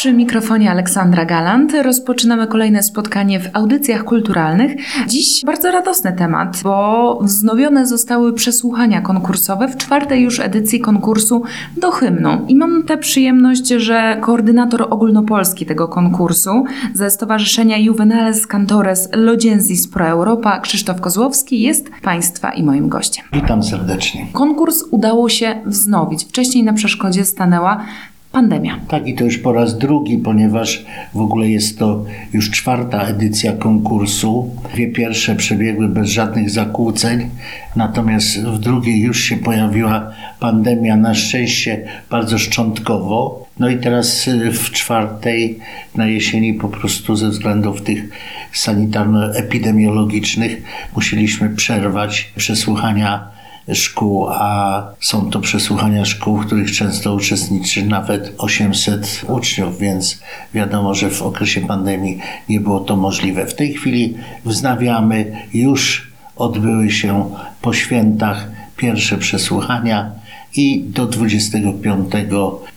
Przy mikrofonie Aleksandra Galant rozpoczynamy kolejne spotkanie w audycjach kulturalnych. Dziś bardzo radosny temat, bo wznowione zostały przesłuchania konkursowe w czwartej już edycji konkursu do hymnu. I mam tę przyjemność, że koordynator ogólnopolski tego konkursu ze Stowarzyszenia Juvenales Cantores Lodziensis Pro Europa Krzysztof Kozłowski jest Państwa i moim gościem. Witam serdecznie. Konkurs udało się wznowić. Wcześniej na przeszkodzie stanęła pandemia. Tak, i to już po raz drugi, ponieważ w ogóle jest to już czwarta edycja konkursu. Dwie pierwsze przebiegły bez żadnych zakłóceń, natomiast w drugiej już się pojawiła pandemia, na szczęście bardzo szczątkowo. No i teraz y, w czwartej na jesieni po prostu ze względów tych sanitarno-epidemiologicznych musieliśmy przerwać przesłuchania szkół, a są to przesłuchania szkół, w których często uczestniczy nawet 800 uczniów, więc wiadomo, że w okresie pandemii nie było to możliwe. W tej chwili wznawiamy, już odbyły się po świętach pierwsze przesłuchania i do 25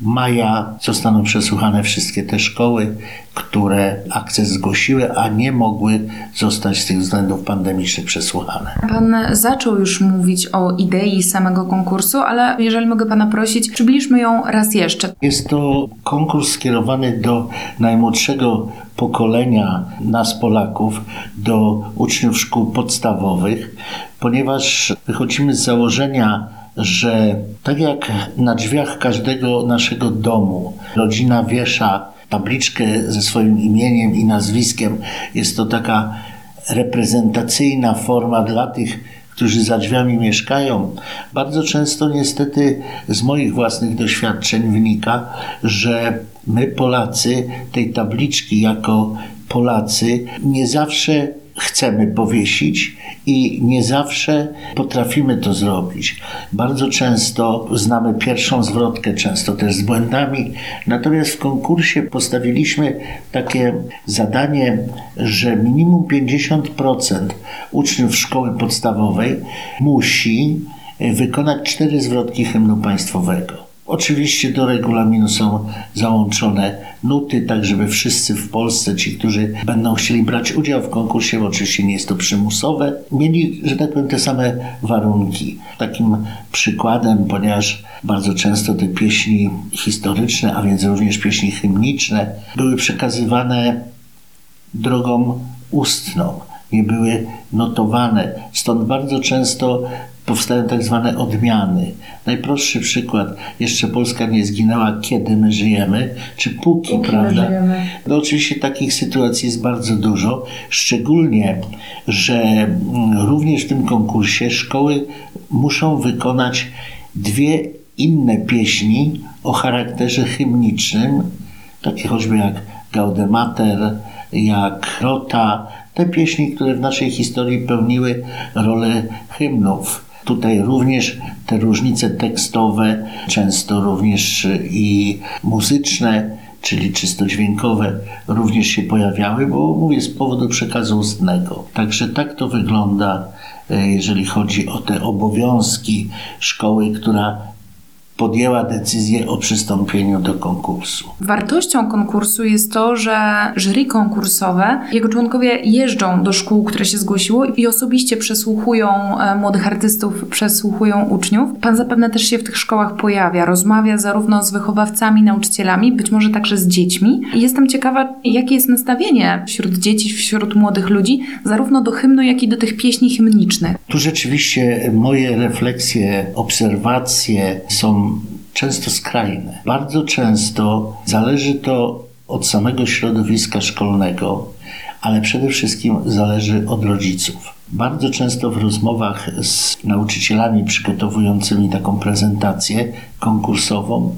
maja zostaną przesłuchane wszystkie te szkoły, które akces zgłosiły, a nie mogły zostać z tych względów pandemicznych przesłuchane. Pan zaczął już mówić o idei samego konkursu, ale jeżeli mogę Pana prosić, przybliżmy ją raz jeszcze. Jest to konkurs skierowany do najmłodszego pokolenia nas, Polaków, do uczniów szkół podstawowych, ponieważ wychodzimy z założenia, że tak jak na drzwiach każdego naszego domu rodzina wiesza tabliczkę ze swoim imieniem i nazwiskiem, jest to taka reprezentacyjna forma dla tych, którzy za drzwiami mieszkają. Bardzo często niestety z moich własnych doświadczeń wynika, że my Polacy tej tabliczki jako Polacy nie zawsze chcemy powiesić i nie zawsze potrafimy to zrobić. Bardzo często znamy pierwszą zwrotkę, często też z błędami. Natomiast w konkursie postawiliśmy takie zadanie, że minimum 50% uczniów szkoły podstawowej musi wykonać cztery zwrotki hymnu państwowego. Oczywiście do regulaminu są załączone nuty, tak żeby wszyscy w Polsce, ci, którzy będą chcieli brać udział w konkursie, bo oczywiście nie jest to przymusowe, mieli, że tak powiem, te same warunki. Takim przykładem, ponieważ bardzo często te pieśni historyczne, a więc również pieśni hymniczne, były przekazywane drogą ustną, nie były notowane. Stąd bardzo często powstają tak zwane odmiany. Najprostszy przykład, jeszcze Polska nie zginęła, kiedy my żyjemy, czy póki, Póki prawda? No oczywiście takich sytuacji jest bardzo dużo, szczególnie, że mm, również w tym konkursie szkoły muszą wykonać dwie inne pieśni o charakterze hymnicznym, takie choćby jak Gaudemater, jak Rota, te pieśni, które w naszej historii pełniły rolę hymnów. Tutaj również te różnice tekstowe, często również i muzyczne, czyli czysto dźwiękowe, również się pojawiały, bo mówię z powodu przekazu ustnego. Także tak to wygląda, e, jeżeli chodzi o te obowiązki szkoły, która podjęła decyzję o przystąpieniu do konkursu. Wartością konkursu jest to, że jury konkursowe, jego członkowie jeżdżą do szkół, które się zgłosiło i osobiście przesłuchują e, młodych artystów, przesłuchują uczniów. Pan zapewne też się w tych szkołach pojawia, rozmawia zarówno z wychowawcami, nauczycielami, być może także z dziećmi. I jestem ciekawa, jakie jest nastawienie wśród dzieci, wśród młodych ludzi, zarówno do hymnu, jak i do tych pieśni hymnicznych. Tu rzeczywiście moje refleksje, obserwacje są często skrajne. Bardzo często zależy to od samego środowiska szkolnego, ale przede wszystkim zależy od rodziców. Bardzo często w rozmowach z nauczycielami przygotowującymi taką prezentację konkursową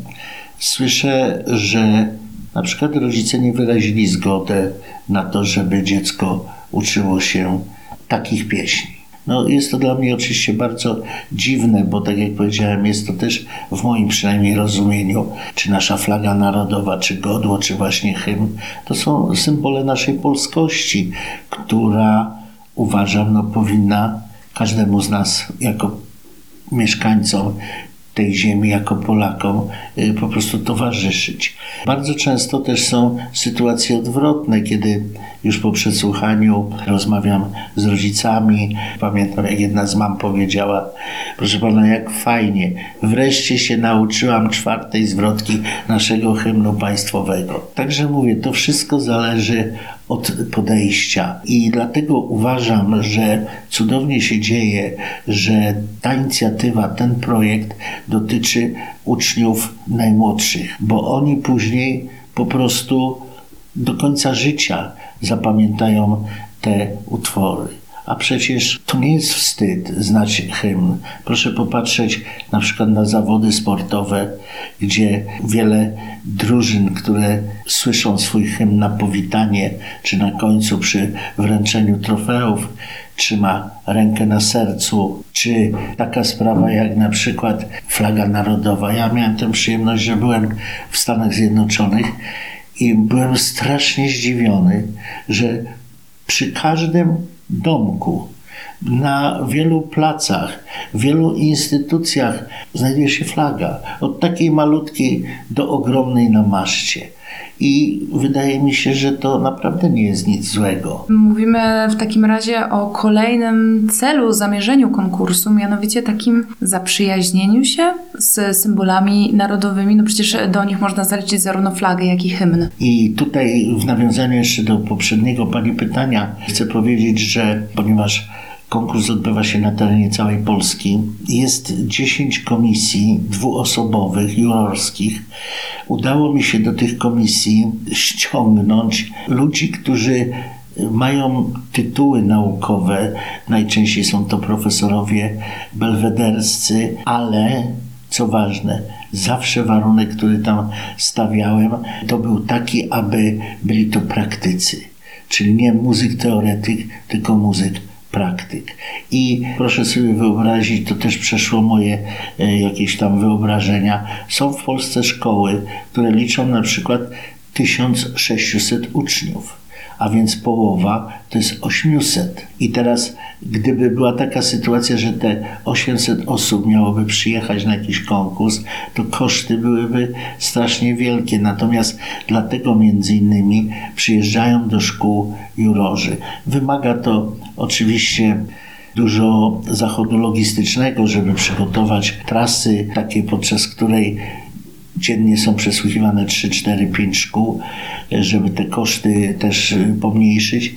słyszę, że na przykład rodzice nie wyrazili zgodę na to, żeby dziecko uczyło się takich pieśni. No, jest to dla mnie oczywiście bardzo dziwne, bo tak jak powiedziałem, jest to też w moim przynajmniej rozumieniu, czy nasza flaga narodowa, czy godło, czy właśnie hymn, to są symbole naszej polskości, która uważam, no, powinna każdemu z nas jako mieszkańcom tej ziemi jako Polakom y, po prostu towarzyszyć. Bardzo często też są sytuacje odwrotne, kiedy już po przesłuchaniu rozmawiam z rodzicami. Pamiętam, jak jedna z mam powiedziała, proszę pana, jak fajnie, wreszcie się nauczyłam czwartej zwrotki naszego hymnu państwowego. Także mówię, to wszystko zależy od podejścia. I dlatego uważam, że cudownie się dzieje, że ta inicjatywa, ten projekt dotyczy uczniów najmłodszych, bo oni później po prostu do końca życia zapamiętają te utwory. A przecież to nie jest wstyd znać hymn. Proszę popatrzeć na przykład na zawody sportowe, gdzie wiele drużyn, które słyszą swój hymn na powitanie, czy na końcu przy wręczeniu trofeów, trzyma rękę na sercu, czy taka sprawa jak na przykład flaga narodowa. Ja miałem tę przyjemność, że byłem w Stanach Zjednoczonych i byłem strasznie zdziwiony, że przy każdym domku, na wielu placach, w wielu instytucjach znajduje się flaga. Od takiej malutkiej do ogromnej na maszcie. I wydaje mi się, że to naprawdę nie jest nic złego. Mówimy w takim razie o kolejnym celu, zamierzeniu konkursu, mianowicie takim zaprzyjaźnieniu się z symbolami narodowymi. No przecież do nich można zaliczyć zarówno flagę, jak i hymn. I tutaj w nawiązaniu jeszcze do poprzedniego Pani pytania chcę powiedzieć, że ponieważ konkurs odbywa się na terenie całej Polski, jest 10 komisji dwuosobowych, jurorskich. Udało mi się do tych komisji ściągnąć ludzi, którzy mają tytuły naukowe, najczęściej są to profesorowie belwederscy, ale co ważne, zawsze warunek, który tam stawiałem, to był taki, aby byli to praktycy. Czyli nie muzyk teoretyk, tylko muzyk praktyk. I proszę sobie wyobrazić, to też przeszło moje e, jakieś tam wyobrażenia. Są w Polsce szkoły, które liczą na przykład 1600 uczniów a więc połowa to jest 800. I teraz, gdyby była taka sytuacja, że te 800 osób miałoby przyjechać na jakiś konkurs, to koszty byłyby strasznie wielkie. Natomiast dlatego między innymi przyjeżdżają do szkół jurorzy. Wymaga to oczywiście dużo zachodu logistycznego, żeby przygotować trasy takie, podczas której Dziennie są przesłuchiwane 3, 4, 5 szkół, żeby te koszty też pomniejszyć,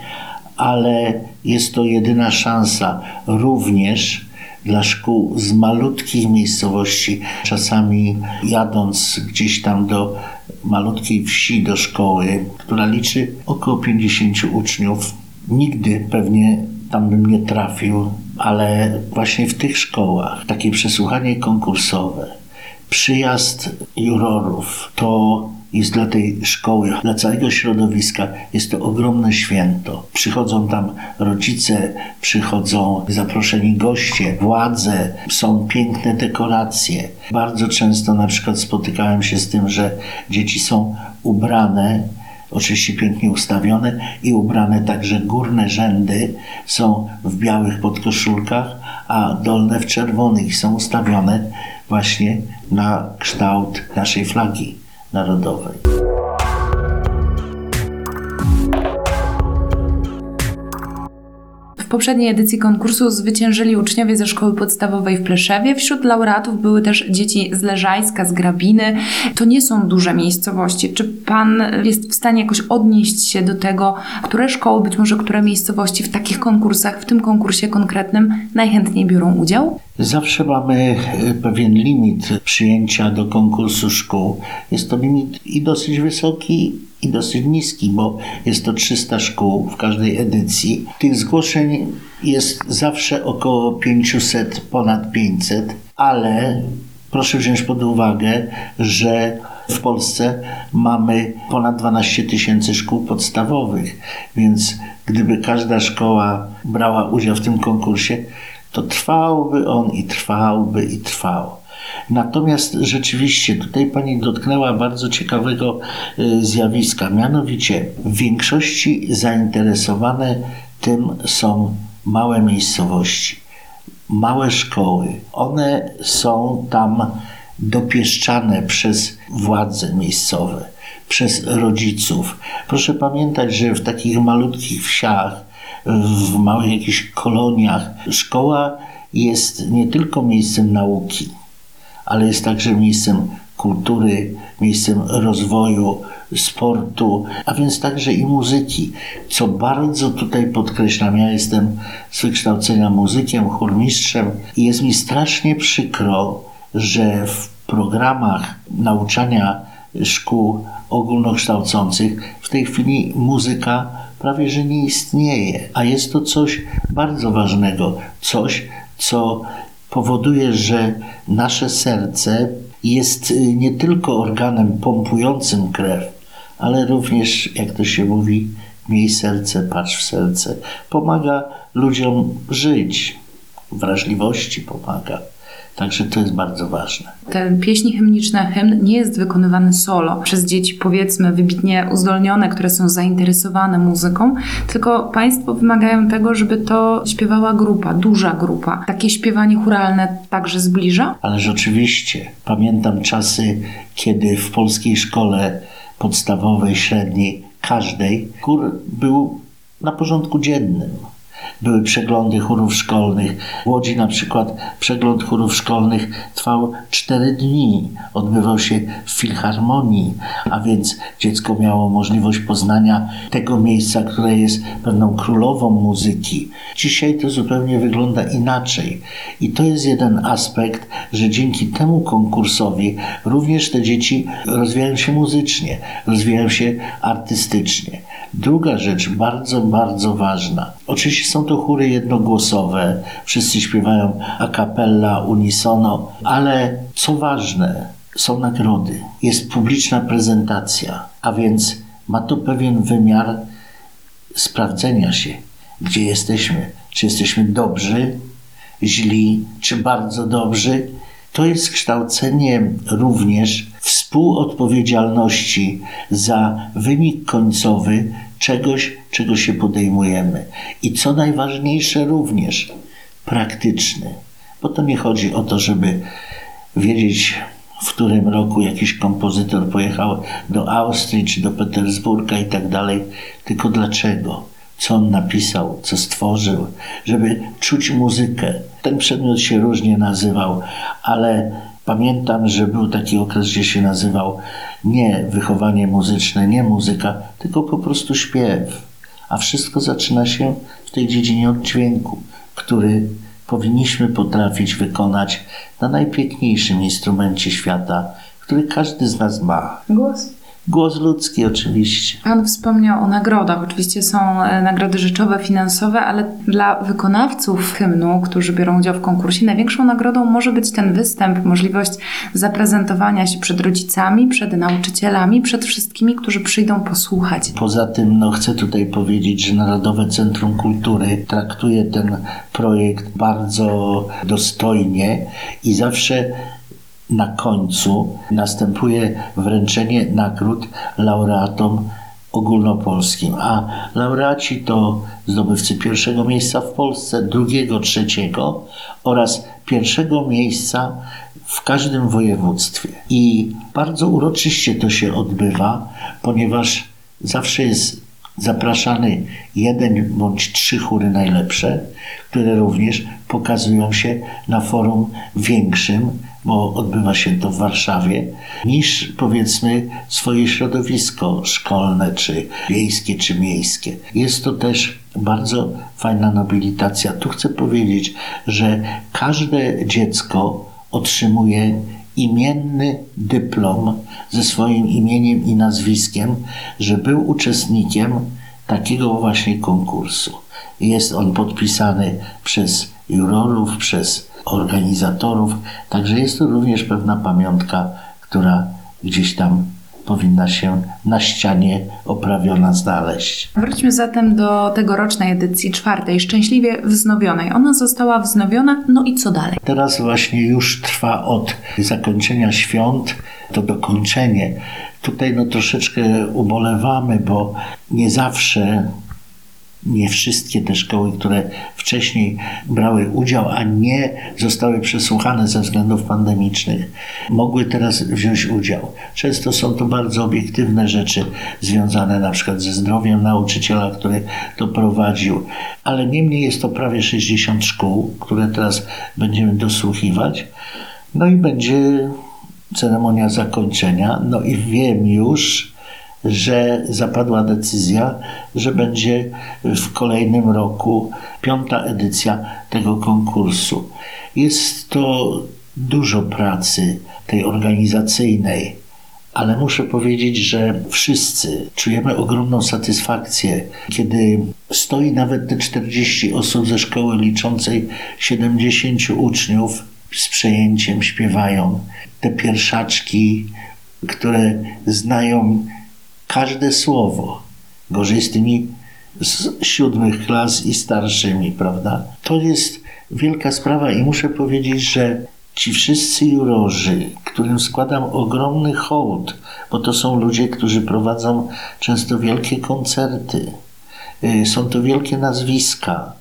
ale jest to jedyna szansa również dla szkół z malutkich miejscowości, czasami jadąc gdzieś tam do malutkiej wsi, do szkoły, która liczy około 50 uczniów. Nigdy pewnie tam bym nie trafił, ale właśnie w tych szkołach takie przesłuchanie konkursowe Przyjazd jurorów to jest dla tej szkoły, dla całego środowiska, jest to ogromne święto. Przychodzą tam rodzice, przychodzą zaproszeni goście, władze, są piękne dekoracje. Bardzo często na przykład spotykałem się z tym, że dzieci są ubrane oczywiście pięknie ustawione i ubrane także górne rzędy są w białych podkoszulkach, a dolne w czerwonych są ustawione właśnie na kształt naszej flagi narodowej. Poprzedniej edycji konkursu zwyciężyli uczniowie ze szkoły podstawowej w Pleszewie. Wśród laureatów były też dzieci z Leżajska, z Grabiny. To nie są duże miejscowości. Czy pan jest w stanie jakoś odnieść się do tego, które szkoły, być może które miejscowości w takich konkursach, w tym konkursie konkretnym najchętniej biorą udział? Zawsze mamy e, pewien limit przyjęcia do konkursu szkół. Jest to limit i dosyć wysoki, i dosyć niski, bo jest to 300 szkół w każdej edycji. Tych zgłoszeń jest zawsze około 500, ponad 500, ale proszę wziąć pod uwagę, że w Polsce mamy ponad 12 tysięcy szkół podstawowych, więc gdyby każda szkoła brała udział w tym konkursie, to trwałby on i trwałby i trwał. Natomiast rzeczywiście tutaj pani dotknęła bardzo ciekawego y, zjawiska, mianowicie w większości zainteresowane tym są małe miejscowości, małe szkoły. One są tam dopieszczane przez władze miejscowe, przez rodziców. Proszę pamiętać, że w takich malutkich wsiach, w małych jakichś koloniach, szkoła jest nie tylko miejscem nauki, ale jest także miejscem kultury, miejscem rozwoju, sportu, a więc także i muzyki. Co bardzo tutaj podkreślam, ja jestem z wykształcenia muzykiem, chórmistrzem i jest mi strasznie przykro, że w programach nauczania szkół ogólnokształcących w tej chwili muzyka prawie że nie istnieje, a jest to coś bardzo ważnego, coś, co powoduje, że nasze serce jest y, nie tylko organem pompującym krew, ale również, jak to się mówi, miej serce, patrz w serce. Pomaga ludziom żyć, wrażliwości pomaga. Także to jest bardzo ważne. Te pieśni hymniczne, hymn nie jest wykonywany solo przez dzieci, powiedzmy, wybitnie uzdolnione, które są zainteresowane muzyką, tylko Państwo wymagają tego, żeby to śpiewała grupa, duża grupa. Takie śpiewanie churalne także zbliża? Ależ oczywiście pamiętam czasy, kiedy w polskiej szkole podstawowej, średniej, każdej chór był na porządku dziennym. Były przeglądy chórów szkolnych. W Łodzi na przykład przegląd chórów szkolnych trwał cztery dni. Odbywał się w filharmonii, a więc dziecko miało możliwość poznania tego miejsca, które jest pewną królową muzyki. Dzisiaj to zupełnie wygląda inaczej. I to jest jeden aspekt, że dzięki temu konkursowi również te dzieci rozwijają się muzycznie, rozwijają się artystycznie. Druga rzecz, bardzo, bardzo ważna. Oczywiście są to chóry jednogłosowe, wszyscy śpiewają a cappella, unisono, ale co ważne, są nagrody, jest publiczna prezentacja, a więc ma to pewien wymiar sprawdzenia się, gdzie jesteśmy, czy jesteśmy dobrzy, źli, czy bardzo dobrzy. To jest kształcenie również współodpowiedzialności za wynik końcowy czegoś, czego się podejmujemy. I co najważniejsze, również praktyczny. Bo to nie chodzi o to, żeby wiedzieć, w którym roku jakiś kompozytor pojechał do Austrii czy do Petersburga i tak dalej, tylko dlaczego co on napisał, co stworzył, żeby czuć muzykę. Ten przedmiot się różnie nazywał, ale pamiętam, że był taki okres, gdzie się nazywał nie wychowanie muzyczne, nie muzyka, tylko po prostu śpiew. A wszystko zaczyna się w tej dziedzinie od dźwięku, który powinniśmy potrafić wykonać na najpiękniejszym instrumencie świata, który każdy z nas ma. Głos. Głos ludzki oczywiście. Pan wspomniał o nagrodach. Oczywiście są e, nagrody rzeczowe, finansowe, ale dla wykonawców hymnu, którzy biorą udział w konkursie, największą nagrodą może być ten występ, możliwość zaprezentowania się przed rodzicami, przed nauczycielami, przed wszystkimi, którzy przyjdą posłuchać. Poza tym no, chcę tutaj powiedzieć, że Narodowe Centrum Kultury traktuje ten projekt bardzo dostojnie i zawsze na końcu następuje wręczenie nagród laureatom ogólnopolskim, a laureaci to zdobywcy pierwszego miejsca w Polsce, drugiego, trzeciego oraz pierwszego miejsca w każdym województwie. I bardzo uroczyście to się odbywa, ponieważ zawsze jest zapraszany jeden bądź trzy chóry najlepsze, które również pokazują się na forum większym, bo odbywa się to w Warszawie, niż powiedzmy swoje środowisko szkolne, czy wiejskie, czy miejskie. Jest to też bardzo fajna nobilitacja. Tu chcę powiedzieć, że każde dziecko otrzymuje imienny dyplom ze swoim imieniem i nazwiskiem, że był uczestnikiem takiego właśnie konkursu. Jest on podpisany przez jurorów, przez organizatorów, także jest to również pewna pamiątka, która gdzieś tam powinna się na ścianie oprawiona znaleźć. Wróćmy zatem do tegorocznej edycji czwartej, szczęśliwie wznowionej. Ona została wznowiona, no i co dalej? Teraz właśnie już trwa od zakończenia świąt to dokończenie. Tutaj no troszeczkę ubolewamy, bo nie zawsze, nie wszystkie te szkoły, które wcześniej brały udział, a nie zostały przesłuchane ze względów pandemicznych, mogły teraz wziąć udział. Często są to bardzo obiektywne rzeczy związane na przykład ze zdrowiem nauczyciela, który to prowadził, ale niemniej jest to prawie 60 szkół, które teraz będziemy dosłuchiwać. No i będzie ceremonia zakończenia. No i wiem już, że zapadła decyzja, że będzie w kolejnym roku piąta edycja tego konkursu. Jest to dużo pracy tej organizacyjnej, ale muszę powiedzieć, że wszyscy czujemy ogromną satysfakcję, kiedy stoi nawet te 40 osób ze szkoły liczącej 70 uczniów z przejęciem śpiewają. Te pierwszaczki, które znają każde słowo. Gorzej z tymi z siódmych klas i starszymi, prawda? To jest wielka sprawa i muszę powiedzieć, że ci wszyscy jurorzy, którym składam ogromny hołd, bo to są ludzie, którzy prowadzą często wielkie koncerty, y, są to wielkie nazwiska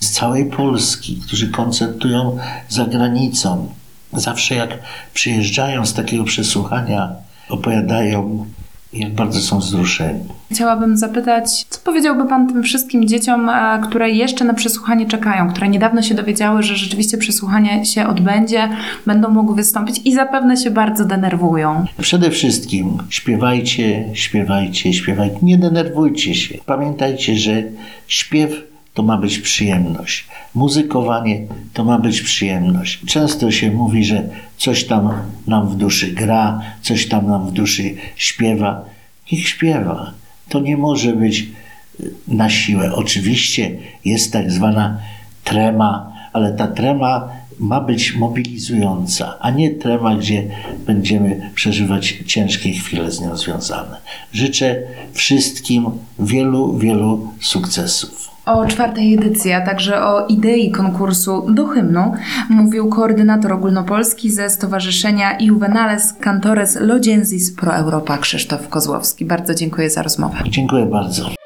z całej Polski, którzy koncertują za granicą. Zawsze jak przyjeżdżają z takiego przesłuchania, opowiadają, jak bardzo są wzruszeni. Chciałabym zapytać, co powiedziałby Pan tym wszystkim dzieciom, które jeszcze na przesłuchanie czekają, które niedawno się dowiedziały, że rzeczywiście przesłuchanie się odbędzie, będą mogły wystąpić i zapewne się bardzo denerwują. Przede wszystkim śpiewajcie, śpiewajcie, śpiewajcie. Nie denerwujcie się. Pamiętajcie, że śpiew to ma być przyjemność. Muzykowanie to ma być przyjemność. Często się mówi, że coś tam nam w duszy gra, coś tam nam w duszy śpiewa. Niech śpiewa. To nie może być y, na siłę. Oczywiście jest tak zwana trema, ale ta trema ma być mobilizująca, a nie trema, gdzie będziemy przeżywać ciężkie chwile z nią związane. Życzę wszystkim wielu, wielu sukcesów. O czwartej edycji, a także o idei konkursu do hymnu mówił koordynator ogólnopolski ze Stowarzyszenia Juvenales Cantores Lodziensis Pro Europa Krzysztof Kozłowski. Bardzo dziękuję za rozmowę. Dziękuję bardzo.